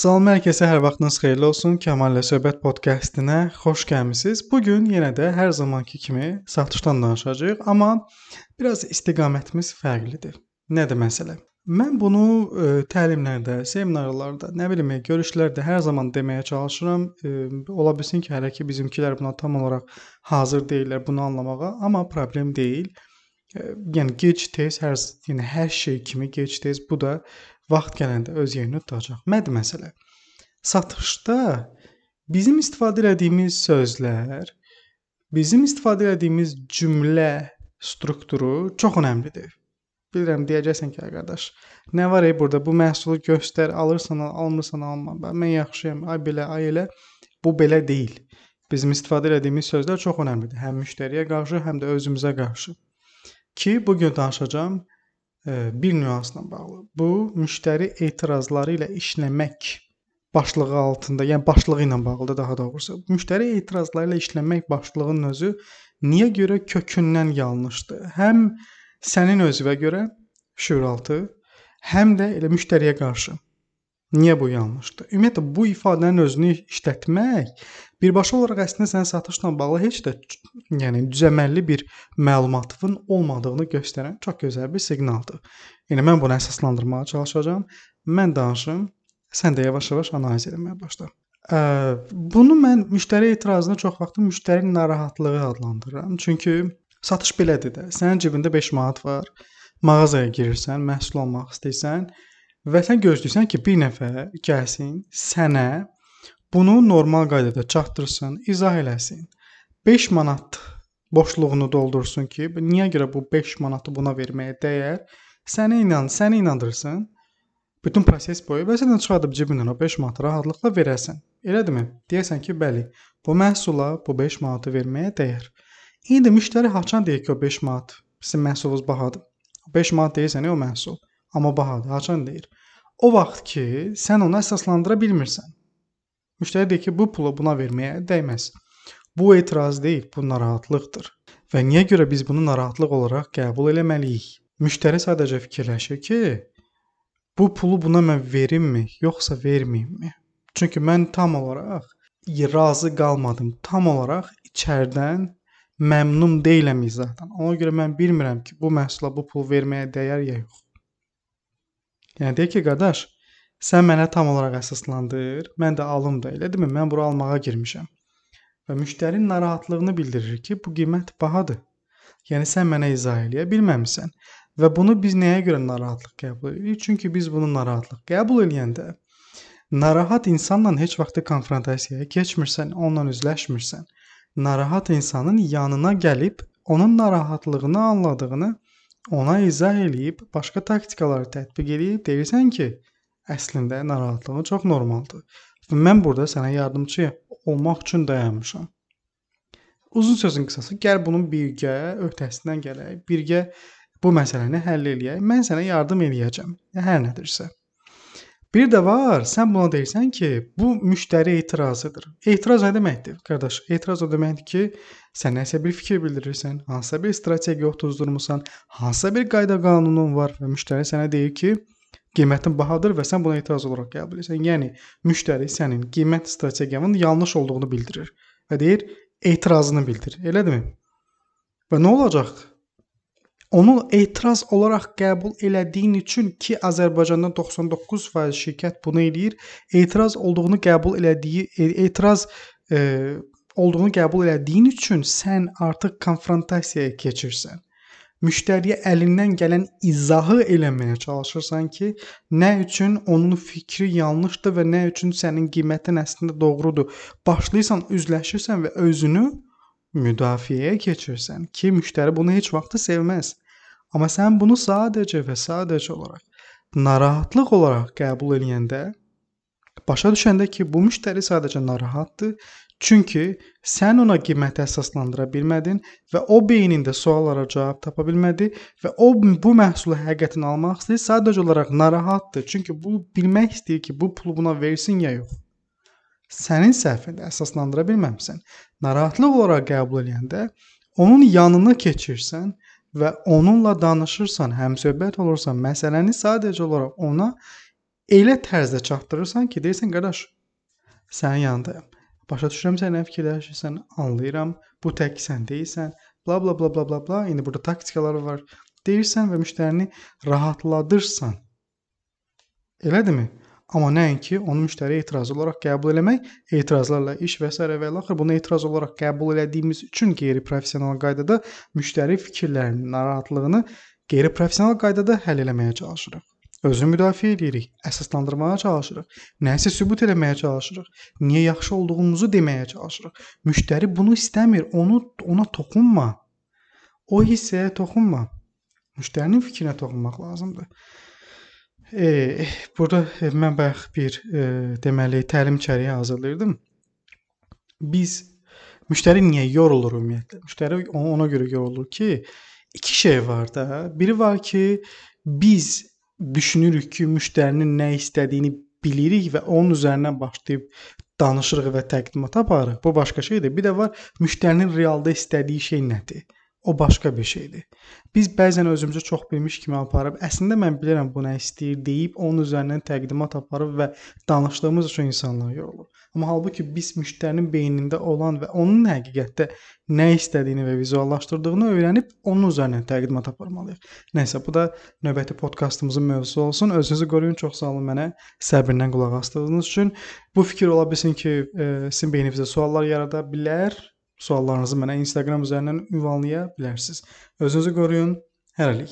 Salam hər kəsə, hər vaxtınız xeyirli olsun. Kamallə söhbət podkastına xoş gəlmisiniz. Bu gün yenə də hər zamanki kimi satışdan danışacağıq, amma biraz istiqamətimiz fərqlidir. Nədir məsələ? Mən bunu ə, e, təlimlərdə, seminarlarda, nə bilim, görüşlərdə hər zaman deməyə çalışıram. Ə, e, ola bilsin ki, hələ ki bizimkilər buna tam olaraq hazır deyillər bunu anlamağa, amma problem deyil. Ə, e, yəni gec-tez hər yəni hər şey kimi gec-tez bu da vaxt gələndə öz yerini tutacaq. Nədir məsələ? Satışda bizim istifadə etdiyimiz sözlər, bizim istifadə etdiyimiz cümlə strukturu çox əhəmilidir. Bilirəm deyəcəksən ki, qardaş, nə var ey burada? Bu məhsulu göstər, alırsan, al, almırsan, alma. Mən yaxşıyam, ay belə, ay elə. Bu belə deyil. Bizim istifadə etdiyimiz sözlər çox əhəmilidir. Həm müştəriyə qarşı, həm də özümüzə qarşı. Ki bu gün danışacağım bir nüansla bağlı. Bu müştəri etirazları ilə işləmək başlığı altında, yəni başlığı ilə bağlıdır daha doğrusu. Müştəri etirazları ilə işləmək başlığının özü niyə görə kökündən yanlışdır? Həm sənin özünə görə şuuraltı, həm də elə müştəriyə qarşı. Niyə bu yanlışdır? Ümumiyyətlə bu ifadənin özünü işlətmək birbaşa olaraq əslində sənin satışla bağlı heç də yəni düzəməlli bir məlumatın olmadığını göstərən çox gözəl bir siqnaldır. Yəni mən bunu əsaslandırmağa çalışacağam. Mən danışım, sən də yavaş-yavaş analiz etməyə başla. Bunu mən müştəri etirazını çox vaxt müştəri narahatlığı adlandırıram. Çünki satış belədir də. Sənin cibində 5 manat var. Mağazaya girirsən, məhsul almaq istəyirsən və sən gözləyirsən ki, bir nəfər gəlsin, sənə bunu normal qaydada çatdırsın, izah eləsin. 5 manat boşluğunu doldursun ki, niyə görə bu 5 manatı buna verməyə dəyər? Səni inan, səni inandırsın. Bütün proses boyu və sən çıxardıb cibindən o 5 manatı rahatlıqla verəsən. Elədirmi? Deyəsən ki, bəli, bu məhsula bu 5 manatı verməyə dəyər. İndi müştəri haçan deyir ki, o 5 manat sizin məhsulunuz bahadır. 5 manat deyirsən, o məhsul. Amma bahadır, haçan deyir. O vaxt ki, sən onu əsaslandıra bilmirsən. Müştəri deyir ki, bu pulu buna verməyə dəyməz. Bu etiraz deyil, bu narahatlıqdır. Və niyə görə biz bunu narahatlıq olaraq qəbul eləməliyik? Müştəri sadəcə fikirləşir ki, bu pulu buna mən verimmi, yoxsa verməyimmi? Çünki mən tam olaraq razı qalmadım. Tam olaraq içərdən məmnun deyiləm izahdan. Ona görə mən bilmirəm ki, bu məhsula bu pul verməyə dəyər ya yox. Yəni deyir ki, qardaş, sən mənə tam olaraq əsaslandır, mən də alım da, elədirmi? Mən bura almağa girmişəm. Və müştərinin narahatlığını bildirir ki, bu qiymət bahadır. Yəni sən mənə izah eləyə bilməmisən. Və bunu biz nəyə görə narahatlıq qəbul edirik? Çünki biz bunu narahatlıq qəbul eləyəndə narahat insanla heç vaxt konfrontasiyaya keçmirsən, onunla üzləşmirsən. Narahat insanın yanına gəlib onun narahatlığını anladığını ona izah eləyib, başqa taktikaları tətbiq eləyib deyirsən ki, əslində narahatlığın çox normaldır. Və mən burada sənə yardımçı olmaq üçün dayanmışam. Uzun sözün qısası, gəl bunun birgə öhdəsindən gələk, birgə bu məsələni həll eləyək. Mən sənə yardım eləyəcəm. Hər nədirsə. Bir də var, sən buna deyirsən ki, bu müştəri etirazıdır. Etiraz nə deməkdir, qardaş? Etiraz o deməkdir ki, sən nəsə bir fikir bildirirsən, hansısa bir strategiya otuzdurmusan, hansısa bir qayda qanunun var və müştəri sənə deyir ki, qiymətin bahadır və sən buna etiraz olaraq qəbul edirsən. Yəni müştəri sənin qiymət strategiyanın yanlış olduğunu bildirir və deyir, etirazını bildir. Elədirmi? Və nə olacaq? Onu etiraz olaraq qəbul elədiyin üçün ki, Azərbaycanda 99% şirkət bunu eləyir, etiraz olduğunu qəbul elədiyi e, etiraz e, olduğunu qəbul elədiyin üçün sən artıq konfrontasiyaya keçirsən. Müştəriyə əlindən gələn izahı eləməyə çalışırsan ki, nə üçün onun fikri yanlışdır və nə üçün sənin qiymətin əslində doğrudur. Başlayırsan üzləşirsən və özünü müdafiəyə keçirsən ki, müştəri bunu heç vaxt sevməz. Amma sən bunu sadəcə və sadəcə olaraq narahatlıq olaraq qəbul edəndə başa düşəndə ki, bu müştəri sadəcə narahatdır, çünki sən ona qiyməti əsaslandıra bilmədin və o beynində suallara cavab tapa bilmədi və o bu məhsulu həqiqətən almaq istəyir, sadəcə olaraq narahatdır, çünki bu bilmək istəyir ki, bu pulu buna versin ya yox. Sənin səhvində əsaslandıra bilməmisən. Narahatlıq olaraq qəbul edəndə onun yanına keçirsən və onunla danışırsan, həmsöhbət olursan, məsələni sadəcə olaraq ona elə tərzdə çatdırırsan ki, deyirsən qardaş, sənin yanındayam. Başa düşürəm sən nə fikirləşirsən, anlayıram. Bu tək sən deyilsən. Bla bla bla bla bla bla. İndi burada taktikalar var. Deyirsən və müştərini rahatladırsan. Elədimi? Amma nəinki onu müştəri etiraz olaraq qəbul eləmək, etirazlarla iş və s. və axır bunu etiraz olaraq qəbul elədiyimiz üçün qeyri-professional qaydada müştəri fikirlərinin narahatlığını qeyri-professional qaydada həll etməyə çalışırıq. Özünü müdafiə edirik, əsaslandırmağa çalışırıq, nəyisə sübut etməyə çalışırıq, niyə yaxşı olduğumuzu deməyə çalışırıq. Müştəri bunu istəmir, onu ona toxunma. O hissəyə toxunma. Müştərinin fikrinə toxunmaq lazımdır. E, burada mən bayaq bir e, deməli təlim içəriyi hazırlayırdım. Biz müştəri niyə yorulur ümumiyyətlə? Müştəri ona görə yorulur ki, iki şey var da. Biri var ki, biz düşünürük ki, müştərinin nə istədiyini bilirik və onun üzərindən başlayıb danışırıq və təqdimat aparırıq. Bu başqa şeydir. Bir də var müştərinin realda istədiyi şey nədir? O başqa bir şeydir. Biz bəzən özümüzü çox bilmiş kimi aparıb, əslində mən bilirəm bu nə istəyir deyib onun üzərindən təqdimat aparıb və danışdığımız üçün insanlar yorulur. Amma halbuki biz müştərinin beynində olan və onun həqiqətdə nə istədiyini və vizuallaşdırdığını öyrənib onun üzərindən təqdimat aparmalıyıq. Nəysə, bu da növbəti podkastımızın mövzusu olsun. Özünüzü qoruyun. Çox sağ olun mənə səbirlə qulaq asdığınız üçün. Bu fikir ola bilsin ki, e, sizin beyninizdə suallar yarada bilər. Suallarınızı mənə Instagram üzərindən ünvanlaya bilərsiniz. Özünüzü qoruyun. Hələlik.